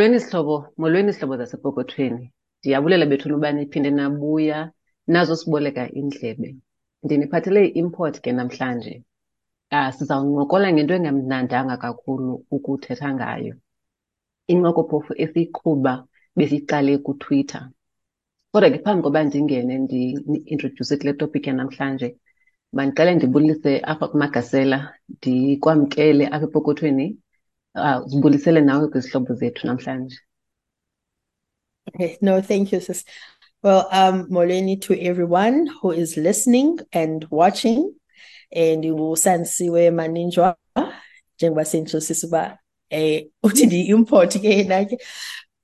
Molweni sihlobo, molweni sihlobo zasepokothweni. Ndiyabulela bethuna uba niphinde nabuya nazo siboleka indlebe. Ndiniphathele i-import ke namhlanje. Uh, sizawuncokola ngento engamnandanga kakhulu ukuthetha ngayo. Incoko phofu esiyiqhuba besiyiqale kuTwitter. Kodwa ke phambi koba ndingene ndi-introduce kule topic yanamhlanje, mandiqale ndibulise apha kumagasela, ndikwamkele apha epokothweni uh, nawe kwizihlobo zethu namhlanje. Okay, no, thank you, sis. Well, um, Moleni to everyone who is listening and watching. And ngusansiwe maninjwa njengoba senhlosisa uba eh uthi ndi-import ke yena ke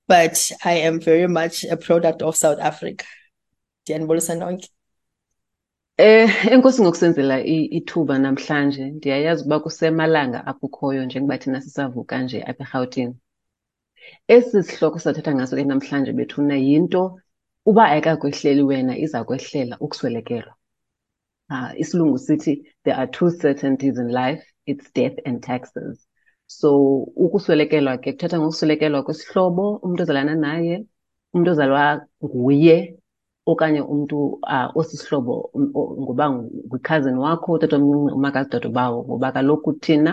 but I am very much a product of South Africa. Ndiyanibulisa nonke. Eh enkosi ngokusenzela ithuba namhlanje ndiyayazi ukuba kusemalanga apho ukhoyo njengoba thina sisavuka nje apha eRhawutini. Esi sihloko sathetha ngaso ke namhlanje bethuna yinto uba ayikakwehleli wena iza kwehlela ukuswelekelwa. Uh, isilungu sithi there are two certainties in life it's death and taxes. So ukuswelekelwa ke kuthetha ngokuswelekelwa kwesihlobo umuntu ozalana naye umuntu ozalwa nguye okanye umntu uh, osisihlobo ngoba ngwikhazini wakho utatomncinci umakazi dadobawo ngoba kaloku thina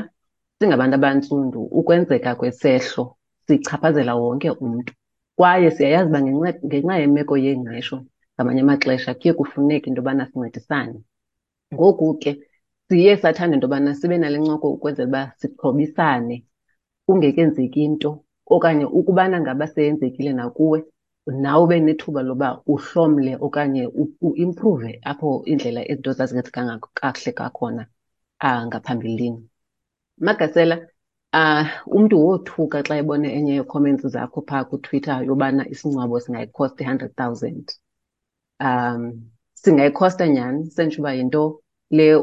singabantu abantsundu ukwenzeka kwesehlo sichaphazela wonke umntu. Kwaye siyayazi uba ngenxa yemeko yengqesho ngamanye amaxesha kuye kufuneke into yobana sincedisane. Ngoku ke siye sathanda into yobana sibe nale ncoko ukwenzela uba sixhobisane kungekenzeki into okanye ukubana ngaba seyenzekile nakuwe nawe ube nethuba loba uhlomle okanye uimprove apho indlela izinto zazingenzekanga kakuhle kakhona uh, ngaphambilini. Magasela uh, umntu wothuka xa ebone enye yee-comments zakho phaa kutwitter yobana isingcwabo singayikhosta i-hundred thousand. Um singayikhosta nyhani? Sentsho uba yinto le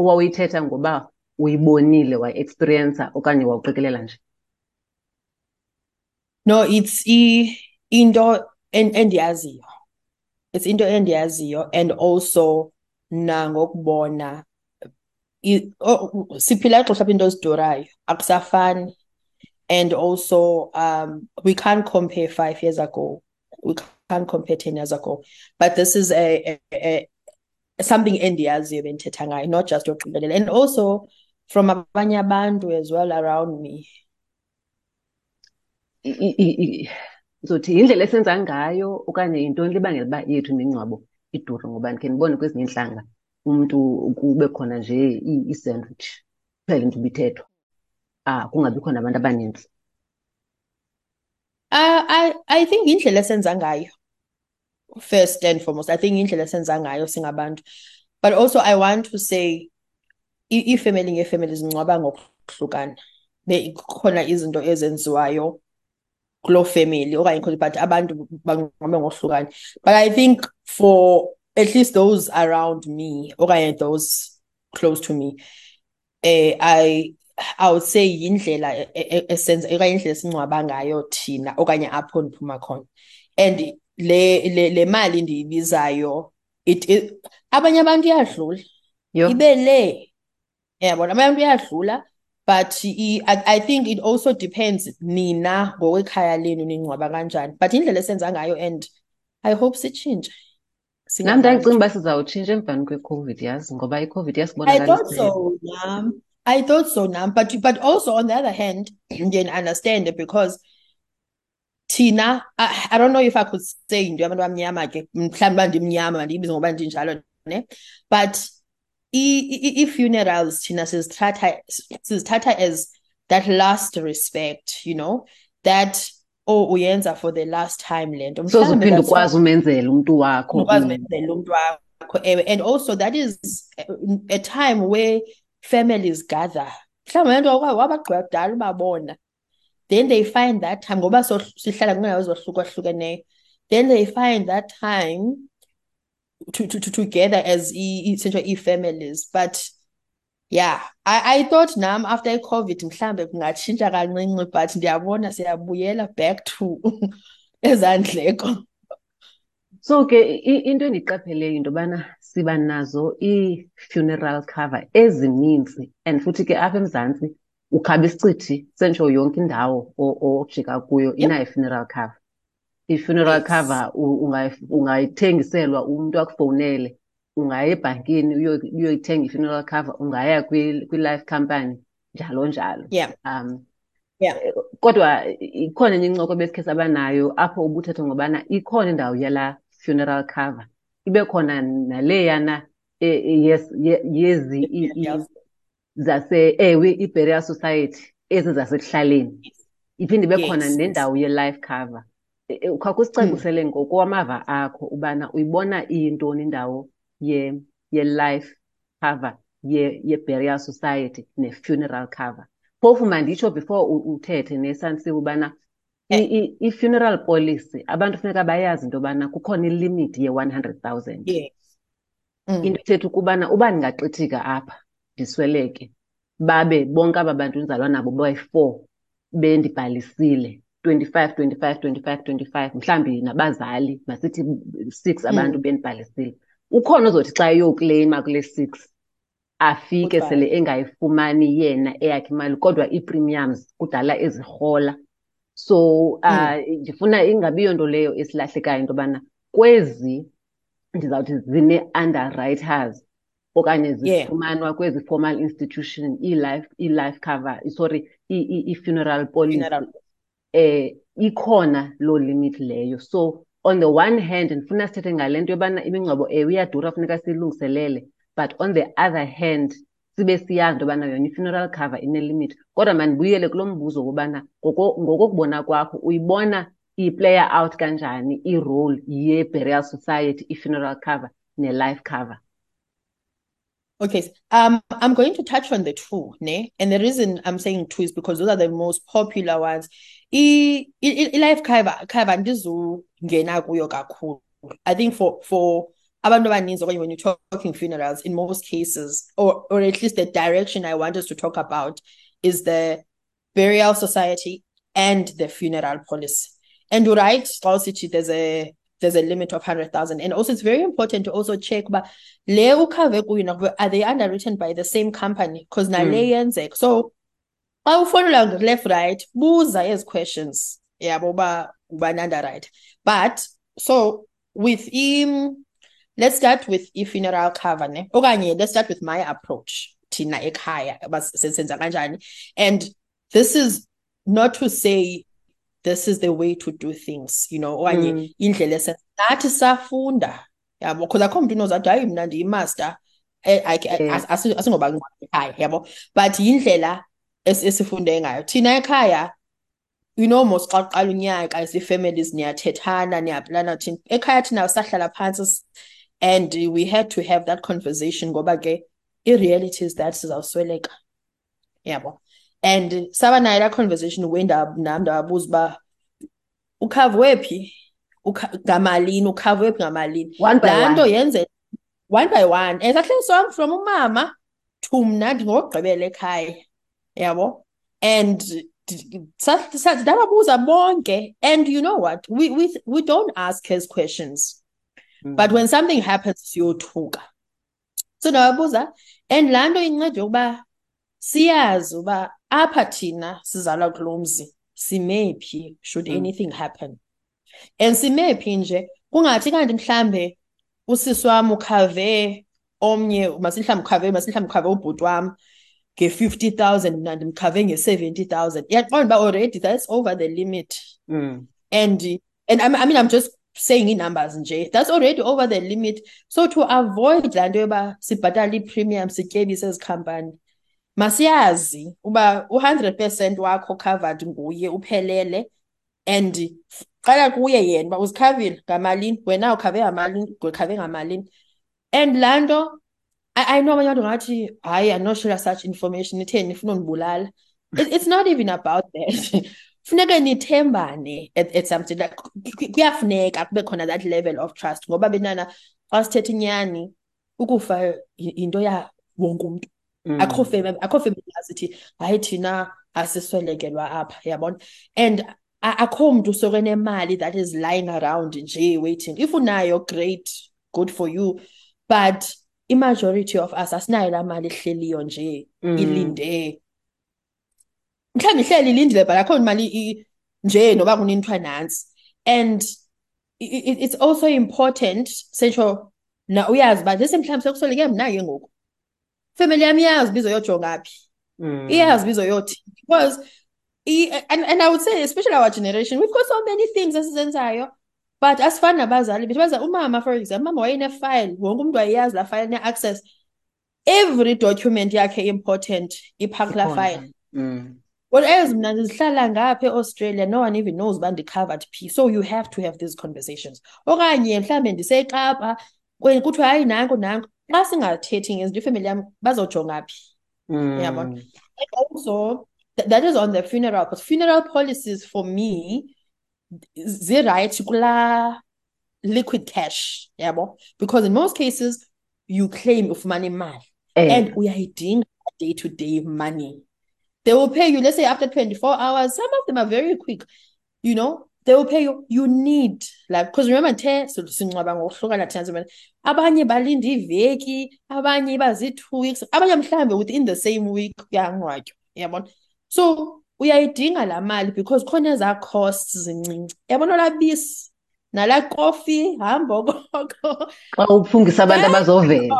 owawuyithetha ngoba uyibonile wayi-experiencer okanye wawuqikelela nje. No, it's i into endiyaziyo. It's into endiyaziyo and also nangokubona siphila ixesha apho into ezidurayo akusafani. And also um we can't compare five years ago. We can't compare ten years ago. But this is a, a, a something endiyaziyo bendithetha ngayo not just yoqikelela and also from abanye abantu as well around me ndizothi yindlela esenza ngayo okanye yintoni libangela uba yethu imingcwabo idure ngoba ndikhe ndibone kwezinye iintlanga umntu kube khona nje i-sandwich kuphela into ibithethwa. Ah kungabikho nabantu abanintsi uh, I, I think indlela esenza ngayo. First and foremost i think indlela esenza ngayo singabantu. But also i want to say iifemeli ngeefemeli zingcwaba ngokuhlukana. Khona izinto ezenziwayo. Kuloo family okanye but abantu bangcwabe ngohlukane. But i think for at least those around me okanye those close to me eh i i would say yindlela esenza okanye indlela esingcwaba ngayo thina okanye apho ndiphuma khona. And le le, le mali ndiyibizayo it, it abanye abantu iyadlula. Ibe le. Yabona abanye abantu iyadlula. But I, I think it also depends nina ngokwekhaya lenu ningcwaba kanjani. But indlela esenza ngayo and i hope sitshintshe. Nam ndayicinga uba sizawutshintsha emvani kwecovid yazi ngoba icovid I thought so nam. I thought so nam. But but also on the other hand ndiye understand because thina I, I don't know if I could say into yabantu abamnyama ke mhlawumbi uba ndimnyama mandiyibize ngoba ndinjalo ne? But i-funerals thina sizithatha sizithatha as that last respect you know that oh uyenza for the last time le nto. So uphinde ukwazi umenzela umntu wakho ukwazi umenzela umntu wakho ewe and also that is a time where families gather. Mhlawumbi nto wabagqiba kudala ubabona then they find that time ngoba sihlala then they find that time to, to, to together as essentially e-families but yeah I, I thought nam after i-covid mhlambe kungatshintsha kancinci but ndiyabona siyabuyela back to ezandleko. So ke into endiqapheleyo into yobana siba nazo ii-funeral cover ezininzi and futhi ke apha emzantsi ukhaba isicithi sentsho yonke indawo o- ojika kuyo Yep. inayo i-funeral cover. I-funeral Yes. cover u- ungayi- ungayithengiselwa umuntu akufowunele ungaya ebhankini uyo- uyoyithenga i-funeral cover ungaya kwi- kwi-life company njalo njalo Yeah. um Yeah. eh, kodwa ikhona enye incoko besikhe saba nayo apho ubuthetha ngobana ikhona indawo yala funeral cover ibe khona naleyana eh, eh, yes ye- yezi i- i- Yes. zase ewe i-burial society ezi zasekuhlaleni iphinde ibe khona Yes. nendawo ye-life cover Eh, eh, khawukhe usicacisele ngokwamava akho ubana uyibona iyintoni indawo ye- ye-life cover ye- ye-burial society ne-funeral cover? Phofu manditsho before uthethe nesansiwe ubana i-funeral policy abantu funeka bayazi into yobana kukhona ilimithi ye-one hundred thousand. Yes. Mm. into ethetha ukubana uba ndingaqithika apha ndisweleke babe bonke aba bantu ndizalwa nabo bayi-four bendibhalisile twenty-five twenty-five twenty-five twenty-five mhlawumbi nabazali masithi six abantu bendibhalisile ukhona ozothi xa eyokleyima kule six afike Goodbye. sele engayifumani yena eyakhe imali kodwa ii-premiums kudala ezirhola so uh, ndifuna ingabiyo nto leyo esilahlekayo into yobana kwezi ndizawuthi zine-underwriters okanye Yeah. zifumanwa kwezi formal institution i-life i-life cover sorry i- i- i-funeral policy Funeral. eh ikhona loo limit leyo so on the one hand ndifuna sithethe ngale nto yobana imingcwabo ewe iyadura funeka siyilungiselele but on the other hand sibe siyazi into yobana yona i-funeral cover inelimit kodwa mandibuyele kulo mbuzo wobana ngoko- ngokokubona kwakho uyibona iplayer out kanjani i-role ye-burial society i-funeral cover ne-life cover Okay, um, I'm going to touch on the two, ne? And the reason I'm saying two is because those are the most popular ones. I, i, i life cover cover andizungena kuyo kakhulu. I think for for abantu abaninzi okanye when you're talking funerals, in most cases, or or at least the direction I want us to talk about is the burial society and the funeral policy. And you're right, Strauss City, there's a there's a limit of 100,000. And also, it's very important to also check, but le ukhave kuyo are they underwritten by the same company? Because hmm. yenzeka. So, xa ufonela left right, buza ezi questions. Yabo uba ubani underwrite. But, so, with im, let's start with i-funeral cover, ne? Okanye, let's start with my approach. Thina ekhaya, uba senza kanjani. And this is not to say this is the way to do things, you know, okanye indlela esenza. Nathi safunda, yabo, because akho muntu unozathi hayi mina ndiyi-master, I asi- asingoba ngcwabe ekhaya, yabo. But yindlela esifunde ngayo. Thina ekhaya, you know, most xa kuqala unyaka as ii-families niyathethana, niyaplana thina. Ekhaya thina sahlala phantsi s- and we had to have that conversation ngoba ke i-reality is that sizawusweleka. Yabo. And saba nayo la conversation wenda nami ndababuza uba ukhavwe phi Ukha- ngamalini ukhavwe phi ngamalini one by laa nto one yenze one by one and sahleli sonke from umama to mna ndingokugqibela ekhaya yabo? And d- sa- sa- ndababuza bonke and you know what? We, we, we don't ask his questions. But when something happens siyothuka. So ndababuza and laa nto inceda ukuba siyazi uba apha thina sizalwa kulo mzi sime phi should Mm. anything happen? And sime phi nje kungathi kanti mhlambe usisi wam ukhave omnye masihlawumbi ukhave masihlawumbi ukhave ubhuti wam nge-fifty thousand mna ndimkhave nge-seventy thousand. Iyaqonda uba already that's over the limit. Mm. and and I, I mean I'm just saying ii-numbers nje. That's already over the limit. So to avoid laa nto yoba sibhatale ii-premium sityebise ezi khampani masiyazi uba u-hundred percent wakho covered nguye uphelele. And f- qala kuye yena uba uzikhavile ngamalini wena ukhave ngamalini ukhave ngamalini. And laa nto I, I know abanye abantu ngathi hayi anoshare such information. Itheni nifuna undibulala It, it's not even about that. Funeke nithembane at, at something. Like ku- kuyafuneka kube khona that level of trust ngoba benana xa sithetha inyani ukufa yinto ya wonke umntu. Mm. akho akho family asithi hayi thina asiswelekelwa apha yabona? And akho mntu usoke nemali that is lying around nje waiting. If unayo great good for you. But i-majority of us asinayo laa mali ehleliyo nje Mm. ilinde. Mhlawumbe ihleli ilindile but akho imali nje noba kuninthiwa nantsi and it's also important setsho na uyazi uba lesi mhlawumbi sekusweleke mna ke ngoku. Family yami iyazi uba izoyojonga phi. Mm. iyazi uba izoyothi because and, and I would say especially our generation we've got so many things esizenzayo but asifani nabazali bethu baza umama for example umama wayene-file wonke umntu wayeyazi laa file ne-access every document yakhe important iphaa kulaa file. Mm. whereas mna ndizihlala ngapha eaustralia no one even knows uba ndi-covered phi so you have to have these conversations. Okanye mhlawumbe ndisekapa kuthiwa hayi nanko nanko. Xa singathethi ngezinto ifemeli yam bazojonga phi? Mm. yabona and also that is on the funeral because funeral policies for me zirayithi kulaa liquid cash yabo because in most cases you claim ufumana imali Eh, and uyayidinga day to day money. They will pay you let's say after 24 hours some of them are very quick. You know they will pay you you need like because remember the singcwaba ngokuhlukana thina zimene abanye balinda iveki abanye bazi-two weeks abanye mhlawumbe within the same week kuyangcwatywa yabona so uyayidinga laa mali because khona ezaa costs zincinci. Yabona olaa bisi nalaa kofi hamba okoko xa uphungisa abantu abazovela.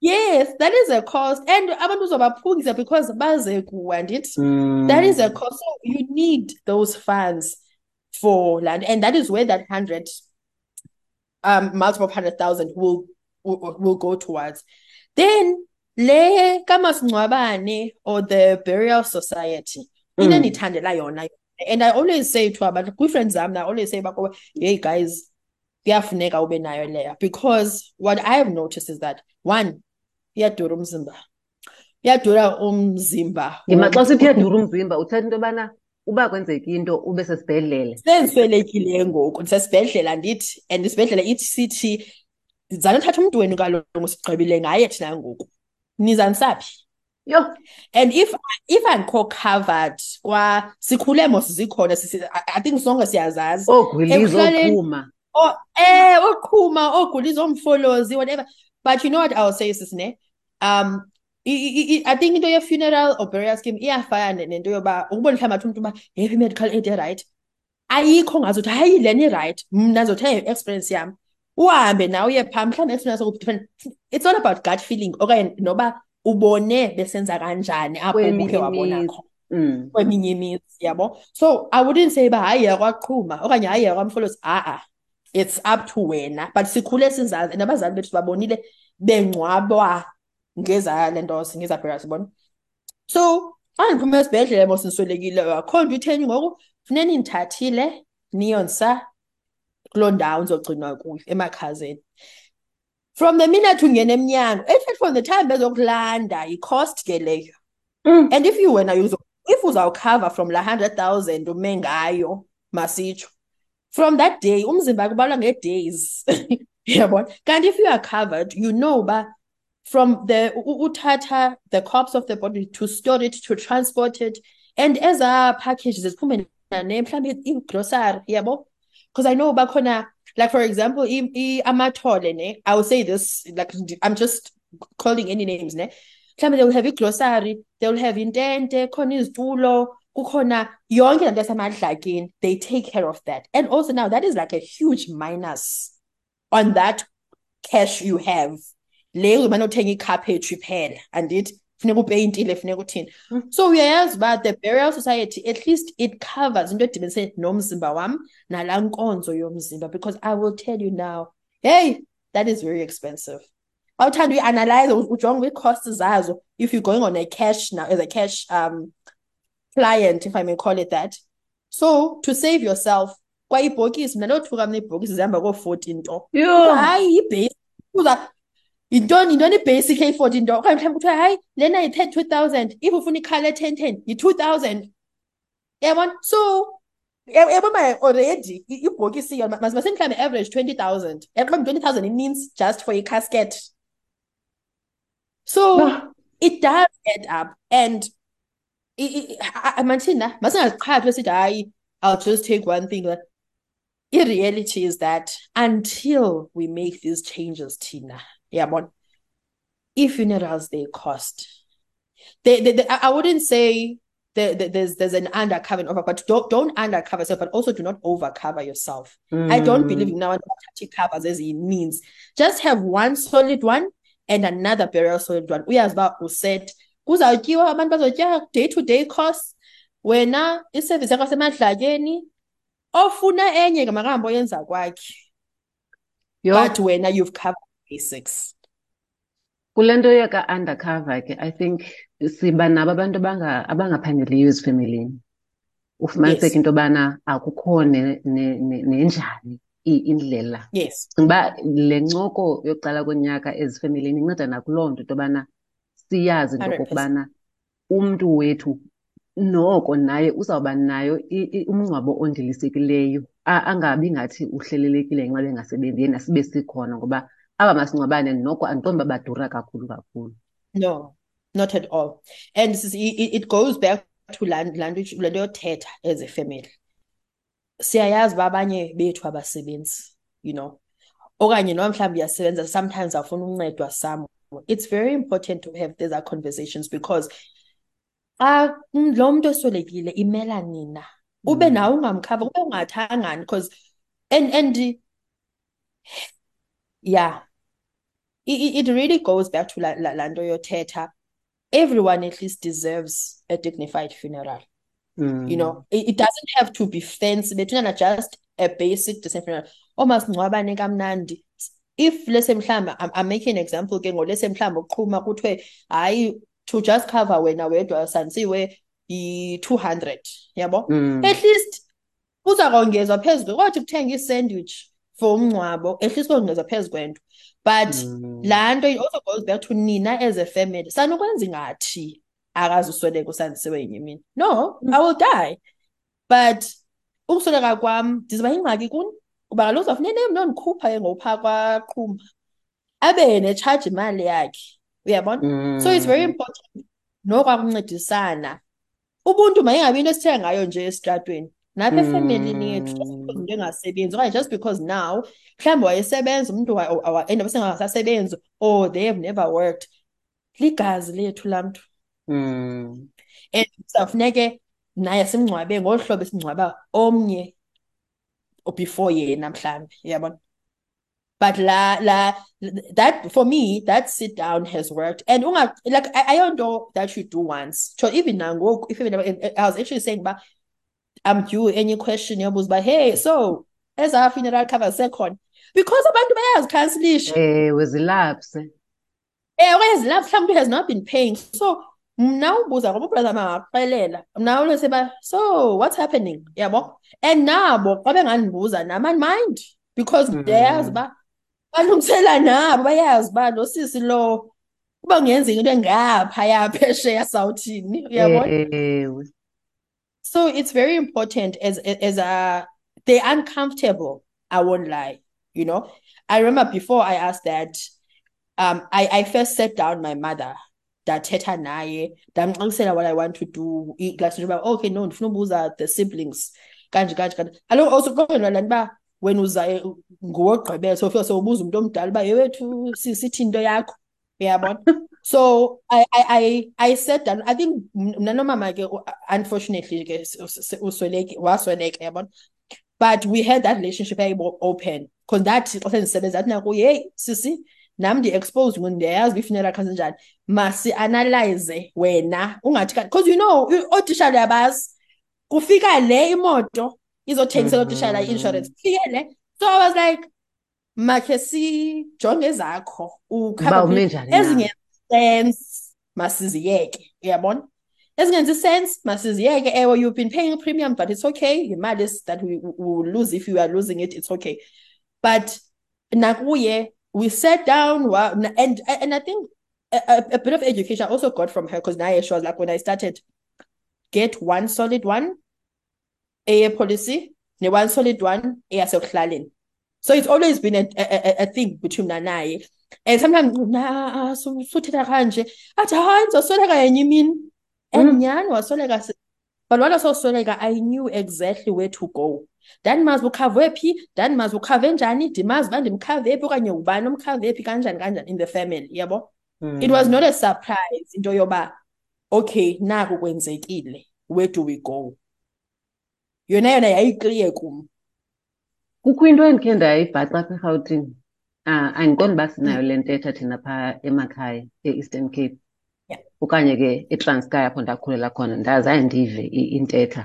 yes that is a cost. And abantu uzobaphungisa because baze kuwe andithi Mm. that is a cost. So you need those funds for land. And that is where that hundred um multiple hundred thousand will, will will go towards. Then le kamasingcwabane or the burial society Mm. inendithandela yona. And i always say to abantu kwi-friends zam i always say bakuba hey guys kuyafuneka ube nayo leya. Because what i have noticed is that one iyadura umzimba. Iyadura umzimba. Ngima xa sithi uyadura umzimba. Uthetha into yobana uba kwenzeka into ube sesibhedlele. Sendiswelekile ngoku ndisesibhedlela andithi and isibhedlela ithi sithi zanothatha umntu wenu kaloku sigqibile ngaye thina ngoku. Nizandisaphi yho and if if andikho covered kwa sikhule mos zikhona I, think sonke siyazazi. Ekuhlaleni- oqhuma Oh, eh, oqhuma, oguliza, omfolozi, whatever. But you know what I'll say, sis, ne? Um, i- i- i- think into ye-funeral or burial scheme iyafana ne- nento yoba ukubona mhlawumbi athi umntu uba yeyiphi i-medical aid right ayikho ngazothi hayi lena i-right mna zothi hey experience yam. Uhambe nawe uye phaa mhlawumbi experience it's all about gut feeling okanye noba ubone besenza kanjani apho Kweminye ukhe wabona imizi. khona. Mm. kweminye imizi yabo? So i wouldn't say uba hayi yakwaqhuma okanye hayi yakwamfolozi a-a it's up to wena. But sikhule sizazi nabazali bethu babonile bengcwabwa ngeza le nto ngeza burial sibona? So xa ndiphuma esibhedlele mos ndiswelekile akho nto itheni ngoku? Funeka nindithathile niyondisa kuloo ndawo ndizogcinwa kuyo emakhazeni. From the minute ungena emnyango from the time bezokulanda yi-cost ke leyo Mm. and if you wena if uzawukhava from la hundred thousand ume ngayo masitsho from that day umzimba kubalwa ngee-days yabona? Kanti if you are covered you know uba from the uthatha the corpse of the body to store it to transport it and ezaa packages ziphume nane mhlawumbi igrocery yabo? Because i know bakhona like for example i- i- amathole ne i will say this like i'm just calling any names ne? Mhlawumbi they will have igrocery they will have intente khona izitulo kukhona yonke laa nto yasemadlakeni. They take care of that. And also now that is like a huge minus on that cash you have. Le umane uthenga ikhaphetshu iphela andithi funeka upeyintile funeka uthini. Hmm. So uyayazi uba the burial society at least it covers into edibanise nomzimba wam nalaa nkonzo yomzimba because i will tell you now hey that is very expensive awuthanda uyi-analyze ujonge ii-costs zazo if you're going on a cash now as a cash um client if i may call it that so to save yourself kwayibhokisi mna ndothuka mna iibhokisi zihamba koo-fourteen nto hayi uza yintoni yintoni ibasic eyi-fourteen nto okanye mhlawumbi kuthiwa hayi lena yi-ten two thousand if ufuna ikhala e-ten ten yi-two thousand yabona so yabona already ibhokisi yona masibe mhlawumbi average twenty thousand yaqombi twenty thousand it means just for i-casket so it does add up and i- i- I- manthina masingaziqhathi esithi i'll just take one thing like i-reality is that until we make these changes tina yabona i-funerals they cost they, they, they I I wouldn't say there, there- there's there's an undercover and over, but don't don't undercover yourself, but also do not overcover yourself. I don't believe mm. in now covers as it means. Just have one solid one and another burial solid one. Uyazi uba uset kuzawutyiwa abantu bazotya day to day costs. Wena iservice yakho yasemadlatyeni ofuna enye ke makahambe oyenza kwakhe. Yho, But wena you've covered basics. kule nto yaka-undercover ke I think siba nabo abantu abanga abangaphangeliyo ezifemelini. Ufumaniseke Yes. into yobana akukho ne- ne- ne- nenjani i- indlela. Yes. Ndicinga uba le ncoko yokuqala konyaka ezifemelini inceda nakuloo nto into yobana siyazi into 100%. okokubana umntu wethu noko naye uzawuba nayo i- i- umngcwabo ondilisekileyo A- angabi ngathi uhlelelekile ngenxa bengasebenzi yena sibe sikhona ngoba aba masingcwabane noko andiqondi uba badura kakhulu kakhulu. No, not at all. And this is, it, it goes back to land language le nto yothetha as a family. Siyayazi uba abanye bethu abasebenzi, you know. Okanye noma mhlawumbi uyasebenza sometimes afuna uncedwa some. It's very important to have these conversations because xa lo muntu oswelekile imela nina. Ube Mm. nawe ungamkhava, ube ungathangani because and and yeah. It, it really goes back to la, la, la nto yothetha. Everyone at least deserves a dignified funeral. Mm. You know, it, it doesn't have to be fancy, bethuna just a basic decent funeral. Omasingcwabane kamnandi. If let's say mhlawumbe I'm, I'm making an example ke ngo let's say mhlawumbe uqhuma kuthiwe hayi to just cover wena wedwa santsiwe i-200 yabo Mm. at least kuza kongezwa phezulu kwathi kuthenga i-sandwich for umngcwabo at least kongezwa phezu kwento but Mm. laa nto it also goes back to nina as a family sanukwenza ingathi akazusweleka usandisiwe yenye imini no i will die. But ukusweleka kwam ndizoba yingxaki kuni? Kuba kaloku uzawufuneka nondikhupha ke ngophaa kwaqhuma. Abe netshaji imali yakhe uyabona? So it's very Mm. important nokwakuncedisana ubuntu mayingabi into esithetha ngayo nje esitratweni. Napha efemelini yethu just because Mm. umuntu engasebenzi okanye just because now mhlawumbi wayesebenza umuntu endaba sengasasebenzi or they have never worked. Ligazi lethu laa mntu Mm. and kuzawufuneke naye simngcwabe ngolu hlobo esingcwaba omnye before yena mhlawumbi uyabona but la la that for me that sit down has worked. And unga like I, I don't know that you do once. So even nangoku if even I was actually saying but I'm due any question yobuza but hey so as our funeral cover sekhona because abantu bayazikhansilisha Ewe zilapse. eh okanye zilapha mhlawumbe has not been paying. So mna ubuza ngoba ubrother mangakuxelela mna ulose ba so what's happening? Yabo and nabo xa bengandibuza nam mind. Because ndiyayazi Mm. uba balungisela nabo bayazi uba lo sisi lo uba kungenzeka into engaphaya phesheya sawuthini uyabona Ewe. so it's very important as as a they're uncomfortable I won't lie you know. I remember before I asked that um I I first sat down my mother ndathetha naye ndamxelisela what I want to do. Like njengoba okay no ndifuna ubuza the siblings. Kanje kanje kanje. Alo also kwenza laa nto uba wena uza eh, ngowogqibela so ufike sowubuza umntu omdala uba yewethu sisithi into yakho? Uyabona? So I I I I sat down I think mna nomama ke unfortunately ke usweleke wasweleka yabona but we had that relationship yayibo open. Because that xa sendisebenza athi nakuye hey sisi nam ndi-expose ndiyayazi uba ifuneral yakho njani. Masi-analyze wena ungathi because you know ootishala uyabazi kufika le imoto izothengisela ootishala mm-hmm. i-insurance. Kufike le so I was like makhe sijonge ezakho Uba ukhava ume njani na? ezingenzi sense masiziyeke uyabona? Ezingenzi sense masiziyeke. Ewe you've been paying premium but it's okay. Yimali that we, we will lose if you are losing it it's okay. But nakuye we sat down and and I think a, a, bit of education I also got from her because now she was like when I started get one solid one a policy ne one solid one eyasekuhlaleni so it's always been a, a, a, thing between mna naye and sometimes na su- suthetha kanje. Athi hayi ndizosweleka yenye imini. And Mm. nyhani wasweleka si- but wala sosweleka I knew exactly where to go ndandimazi ukhavwe phi ndandimazi ukhave njani ndimazi uba ndimkhave phi okanye ubani omkhave phi kanjani kanjani in the family yabo it was Mm. not a surprise into yoba okay naku kwenzekile where do we go yona yona yayiclear kum kukho into endikhe ndayibhaca apha erhawutini uh, andiqondi uba sinayo le ntetha thina phaa emakhaya e-eastern cape Yeah. Okanye ke eTranskei apho ndakhulela khona ndazange ndive intetha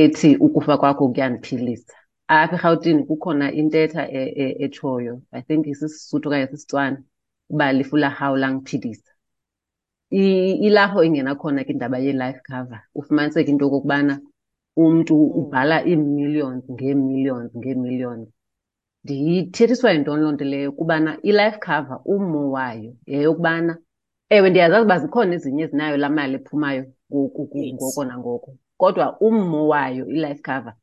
ethi ukufa kwakho kuyandiphilisa apha erhawutini kukhona intetha e- e- etshoyo i think isisuthu okanye sisitswana uba lifu la hawu langiphilisa ilapho ingena khona ke indaba ye-life cover ufumaniseke into yokokubana umntu ubhala ii-millions ngee-millions ngee-millions. Ndiyithethiswa yintoni loo nto leyo? Kubana i-life cover ummo wayo yeyokubana ewe ndiyazazi uba zikhona ezinye ezinayo laa mali ephumayo ngoko nangoko kodwa ummo wayo i-life cover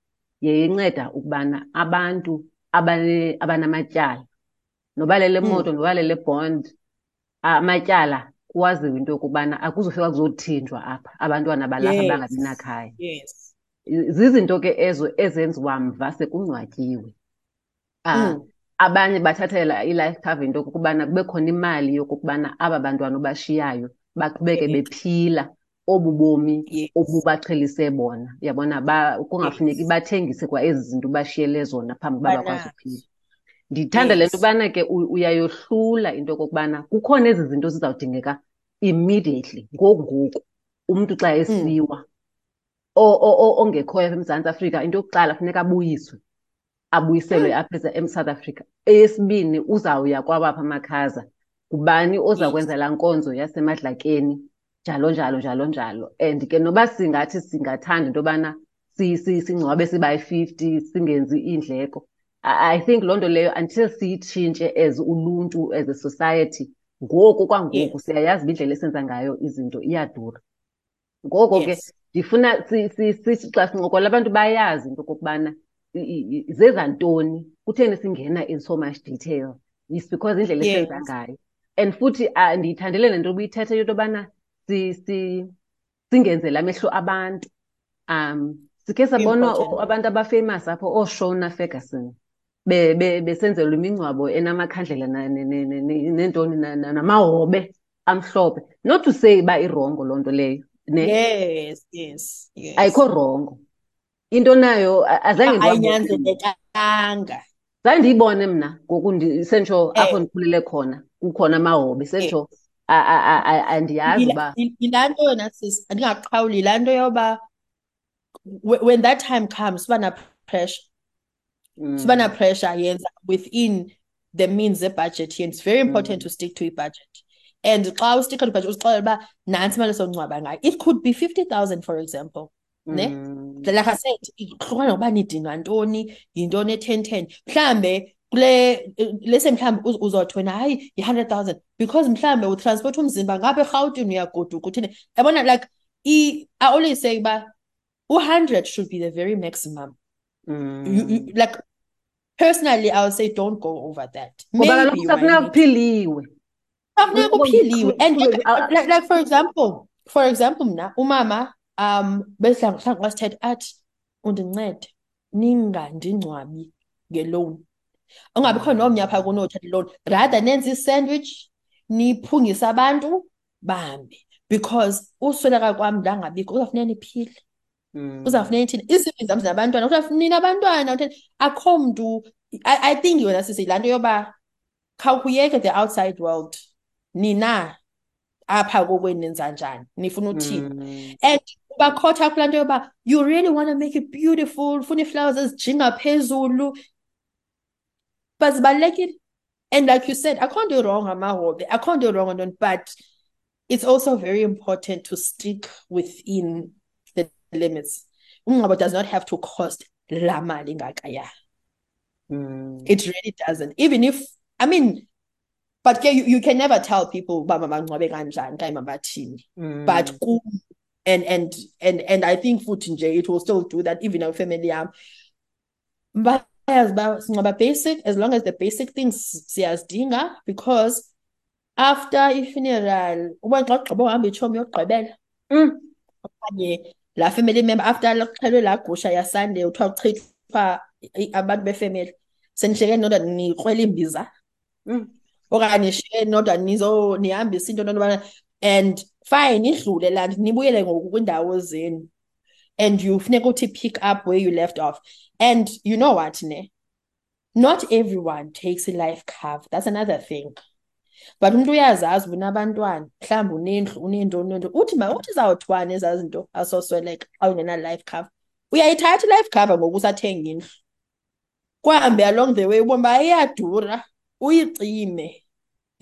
yeyinceda ukubana abantu abane- abanamatyala noba lele Mm. moto noba lele bond amatyala kwaziwe into yokubana akuzufika kuzothinjwa apha abantwana balapha Yes. bangabi nakhaya yes zizinto ke ezo ezenziwa mva sekungcwatyiwe ah Mm. Abanye bathathela i-life cover into okokubana kube khona imali yokokubana aba bantwana obashiyayo baqhubeke bephila obu bomi Yes. obubaqhelise bona. Yabona? Ba kungafuneki Yes. bathengise kwa ezi zinto bashiyele zona phambi uba bakwazi uphila ndithanda le Yes. nto ubana ke uyayohlula into okokubana kukhona ezi zinto zizawudingeka immediately. Ngoku ngoku umntu xa esiwa o- ongekhoyo apha eMzantsi Afrika into yokuqala funeka abuyiswe abuyiselwe apha eza- eMsouth Africa. Eyesibini uzawuya kwawapha amakhaza. Ngubani oza kwenza laa nkonzo yasemadlakeni? Njalo njalo njalo njalo. And ke noba singathi singathanda into yobana si- si- singcwabe sibayi-fifty singenzi iindleko I think loo nto leyo until siyitshintshe as uluntu as a society ngoku kwangoku Yes. siyayazi uba indlela esenza ngayo izinto iyadura. Ngoko ke Yes. ndifuna si- si- sithi xa sincokola abantu bayazi into okokubana zenza ntoni kutheni singena in so much detail? Is because indlela esenza ngayo. And futhi ah, ndiyithandele le nto ubuyithetha into yobana si- si- singenzeli amehlo abantu. Um sikhe sabona abantu abafamous apho ooShona Ferguson be- be- besenzelwa imingcwabo enamakhandlela na- ne- ne- ne- ne- neentoni na- na- namahobe amhlophe. Not to say uba irongo loo nto leyo ne? Yes, yes, yes. ayikho rongo into nayo azange ayinyanzelekanga zange ndiyibone mna ngoku apho Eh. ndikhulele khona kukhona amahobe a- andiyazi uba yilaa nto yona sis andingaqhawuli yilaa nto yoba when that time comes siba na pressure. Mm, siba pressure yenza within the means zebudget yenu it's very important Mm. to stick to ibudget. And xa ustikha ibudget uzixelela uba nantsi imali esongcwaba ngayo. It could be fifty thousand for example ne? Mm, like I said ihlukana nokuba nidinga ntoni? Yintoni e-ten ten mhlambe kule lese mhlambe uz- uzothi wena hayi yi-hundred thousand. Because mhlambe utransport umzimba ngapha erhawutini uyagoduka uthini? Yabona like i I always say uba u-hundred should be the very maximum. You, you, mm. like personally I would say don't go over that. Ngoba maybe kaloku you safuneka might need kuphiliwe kuphiliwe and. Like, like for example for example mna umama um besidla wasithetha athi undincede ningandingcwabi ngeloan. Ungabikho nomnye apha kuno othatha loan rather nenze i-sandwich niphungise abantu bahambe. Because usweleka kwam ndangabikho uzawufuneka niphile mm, uzawufuneka ithini? Izimpilo zam zinabantwana kuzawufuneka nina abantwana? Utheni akho mntu I, I think yona sisi laa nto yoba khawuyeke the outside world nina apha kokwenu nenza njani nifuna uthini? Mm, and ubakhotha kulaa nto yoba you really want to make it beautiful ufuna iiflowers ezijinga phezulu but zibalulekile. And like you said akho nto wrong ngamahobe akho nto wrong on but it's also very important to stick within the limits. Umngcwabo does not have to cost laa mali ingakaya mm. it really doesn't. Even if i mean but you, you can never tell people uba mabangcwabe kanjani okanye mabathini Mm. but kum and and and and I think futhi nje it will still do that even our family yam but uba singcwaba basic as long as the basic things siyazidinga because after i-funeral uba xa ugqiba uhamba itshomi yokugqibela Mm. okanye laa family member after kuxhelwe laa gusha yasunday kuthiwa kuchithwa abantu befamily senishiyeke nodwa nikrwela imbiza Mm. okanye nishiyeke nodwa nizo nihambisa into nobana and fine idlule laa nto nibuyele ngoku kwiindawo zenu. And you funeka uthi pick up where you left off. And you know what ne? Not everyone takes a life cover. That's another thing. But umuntu uyazazi unabantwana mhlawumbi unendlu uneentoni nento uthi ma uthi zawuthwane ezaa zinto asosweleka xa ungena-life cover. Uyayithatha i-life cover ngoku usathenga indlu. Kwahambe along the way ubona uba iyadura uyicime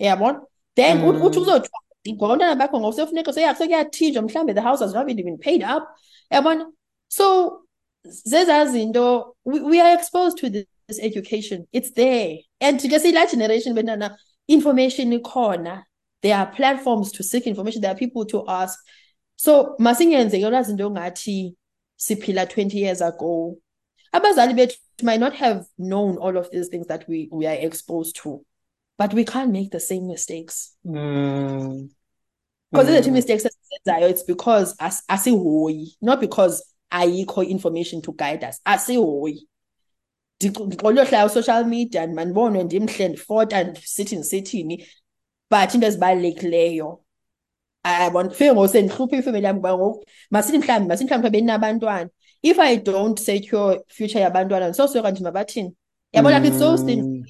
uyabona? Then Mm. uthi uzothwa ngabantwana bakho ngoku sekufuneka sekuyathinjwa mhlawumbi the house has not even paid up. Yabona? So zezaa zinto we, we are exposed to this, this education. It's there. And ke siyilaa generation bentana information ikhona. There are platforms to seek information. There are people to ask. So masingenzeke olwaa zinto ngathi siphila 20 years ago. Abazali bethu might not have known all of these things that we, we are exposed to but we can't make the same mistakes Mm. because Mm. izethu mistakes esizenzayo it's because as- asihoyi not because I ayikho information to guide us asihoyi ndixolyohlala social media and mandibonwe ndimhle ndifota ndisithi ndisithini but into ezibalulekileyo fike ngoku sendihlupha ifemeli yam kuba ngoku masithi mhlawumbi masithi mhlawumbi benabantwana if i don't secure future yabantwana nje mabathini yabona it's those things Mm.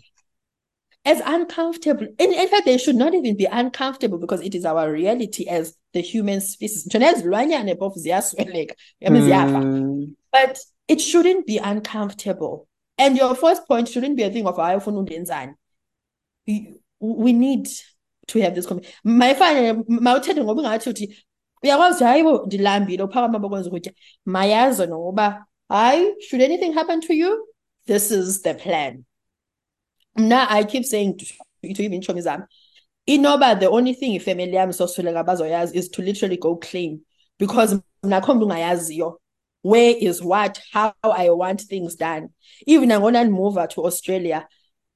As uncomfortable. In, in fact, they should not even be uncomfortable because it is our reality as the human species. Nje nezilwanyana phofu ziyasweleka, I mean, ziyafa. Mm. But it shouldn't be uncomfortable. And your first point shouldn't be a thing of hayi ufuna undenzani. We we need to have this conversation. Mayifane mawuthethe ngoba ingathi uthi uyakwazi ukuthi hayi bo ndilambile uphakama bokwenza ukutya. Mayazi nokuba hayi should anything happen to you this is the plan. Mna I keep saying to, to even zami inoba the only thing if ifamily yami sosweleka bazoyazi is to literally go claim because mna akho mntu where is what how I want things done. Even nangona ndimova to Australia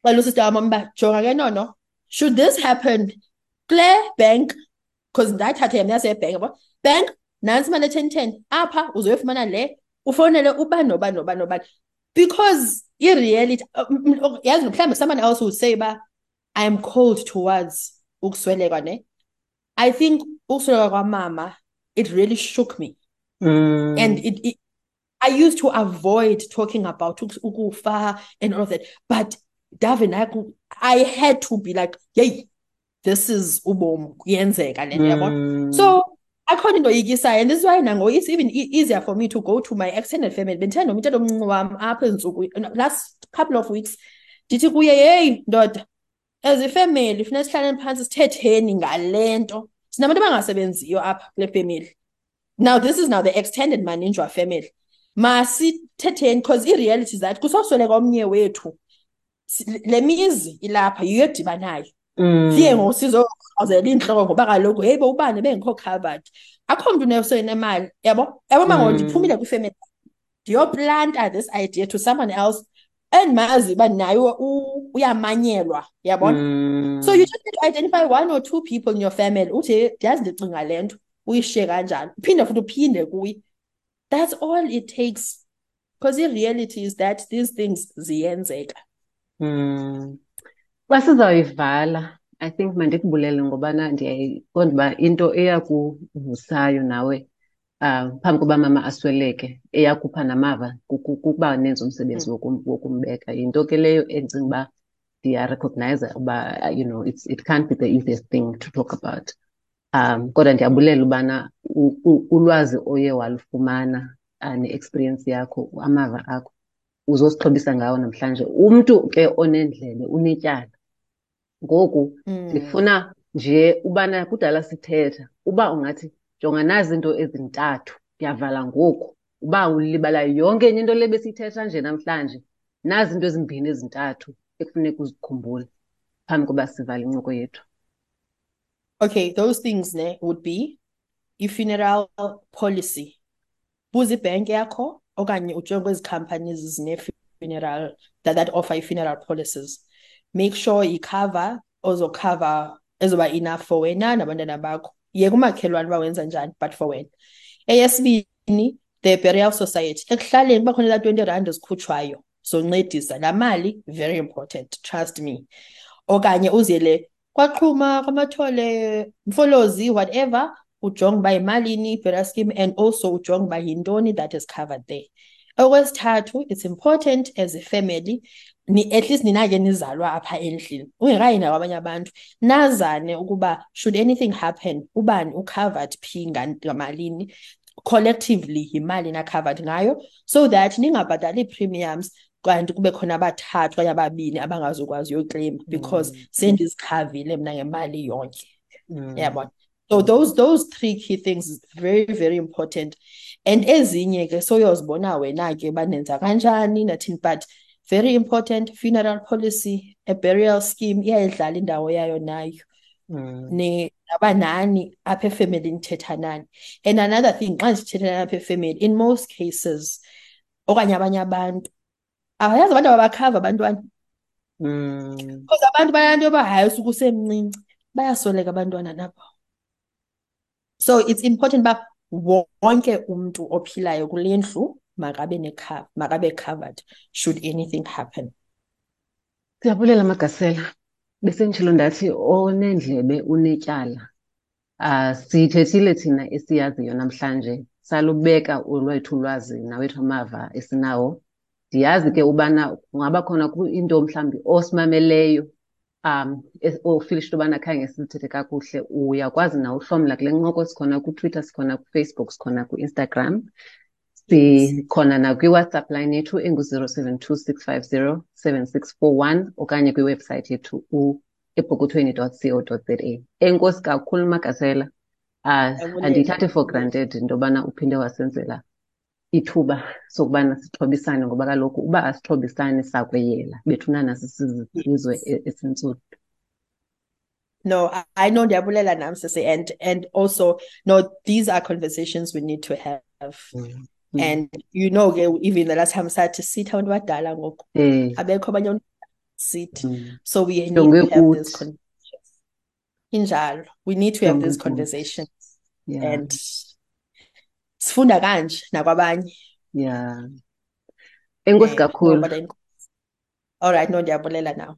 xela usister wam uba jonga ke nono should this happen? Kule bank because ndayithatha yam yasebhenki yabo bank nantsi imali e-ten ten apha uzoyofumana le ufowunele uba noba noba noba. Because i-reality yazi mhlawumbi someone else would say uba I am cold towards ukusweleka ne I think ukusweleka kwamama it really shook me Mm. and it, it I used to avoid talking about uk- ukufa and all of that but Davin I, I had to be like yay this is ubomi kuyenzeka le Mm. so akhona into yikisayo and this is why nango it's even e- easier for me to go to my extended family. Bendithanda nomntu omncinci wam apha ezintsuku last couple of weeks ndithi kuye yeyi ndoda as ifemeli funeka sihlaleni phantsi sithetheni ngale nto. Sinabantu abangasebenziyo apha kule family. Now this is now the extended maninjwa family. Masithetheni because i-reality zathi kusosweleka omnye wethu. Le mizi ilapha yiyo edibanayo. Siye ngoku sizokrazela iintloko ngoba kaloku heyi bo ubani? Bengekho covered akho mntu unesemali yabo? Yabo ma ngoku Mm. ndiphumile kwifemeli ndiyoplanta this idea to someone else endimazi uba naye u- uyamanyelwa yabona Mm. so you just need to identify one or two people in your family uthi "Hey, ndiyazi ndicinga le nto uyishiye kanjani. Uphinde futhi uphinde kuye. That's all it takes because i-reality is that these things ziyenzeka. Mm. Xa sizawuyivala I think mandikubulele ngobana ndiyayiqonda uba into eyakuvusayo nawe um phambi koba mama asweleke eyakhupha namava kukuba nenza umsebenzi wokumbeka. Yinto ke leyo endicinga uba ndiyarecognize uba uh, you know it's, it can't be the easiest thing to talk about. Um kodwa ndiyabulela ubana ulwazi oye walufumana uh, ne-experience yakho amava akho uzosixhobisa ngawo namhlanje. Umntu ke onendlebe unetyala ngoku Mm. ndifuna nje ubana kudala sithetha uba ungathi jonga nazi izinto ezintathu ndiyavala ngoku uba ulibala yonke enye into le besiyithetha nje namhlanje nazi izinto ezimbini ezintathu ekufuneka uzikhumbule phambi koba sivale incoko yethu Okay, those things ne would be i-funeral policy. Buza ibhenki yakho okanye ujonge kwezi companies zine-funeral that, that offer i-funeral policies. Make sure icover ozocover ezoba enough for wena nabantwana bakho. Yeka umakhelwane uba wenza njani but for wena. Eyesibini, the burial society. Ekuhlaleni kuba khona laa twenty rand ezikhutshwayo zoncedisa. Laa mali very important, trust me. Okanye uziyele kwaXhuma, kwaMathole, Mfolozi, whatever, ujonge uba yimalini i-burial scheme and also ujonge uba yintoni that is covered there okwesithathu it's important as a family ni at least nina ke nizalwa apha endlini. Ungekayi nakwabanye abantu. Nazane ukuba should anything happen ubani ucovered phi ngamalini? Collectively yimali na-covered ngayo? So that ningabhatali ii-premiums kanti kube khona abathathu okanye ababini abangazukwazi uyoclaima because Mm. sendizikhavile mna ngemali yonke. Mm. yabona so those those three key things is very very important. And ezinye ke soyozibona wena ke banenza kanjani nathini but very important funeral policy a burial scheme iyayidlala indawo yayo nayo Mm. ne naba nani apha efamily nithetha nani and another thing xa sithetha nani apha efamily in most cases okanye abanye abantu abayazi abantu ababakhava abantwana Mm. because abantu bayanto yoba hayi usuke usemncinci bayasoleka abantwana nabo so it's important uba wonke umntu ophilayo kule ndlu makabe necover makabe covered should anything happen Siyabulela Magasela. Besenditshilo ndathi onendlebe unetyala. Ah siyithethile thina esiyaziyo namhlanje salubeka olwethu ulwazi nawethu amava esinawo. Ndiyazi ke ubana kungaba khona ku- into mhlawumbi osimameleyo um es- ofilisha into yobana khange silithethe kakuhle uyakwazi na uhlomla kule ncoko sikhona kuTwitter sikhona kuFacebook sikhona ku-Instagram sikhona nakwiWhatsApp line yethu engu-zero seven two six five zero seven six four one okanye kwiwebsite yethu epokothweni dot co za. Enkosi kakhulu magasela. Uh, Ndiyabulela. andiyithathi for granted into yobana uphinde wasenzela ithuba sokubana sixhobisane ngoba kaloku uba asixhobisani sakweyela. Bethunana sisizizwe e- esintsundu No, I, I know ndiyabulela nam sisi and and also no these are conversations we need to have. Mm. And you know ke even the last time sathi sithi abantu badala ngoku. Eh abekho abanye sithi mm. so we need to have this kuthi. conversations. Injalo. We need to have Jonge this kuthi. conversation yeah. And sifunda kanje nakwabanye. Yeah. Enkosi Eh, kakhulu. all right no ndiyabulela now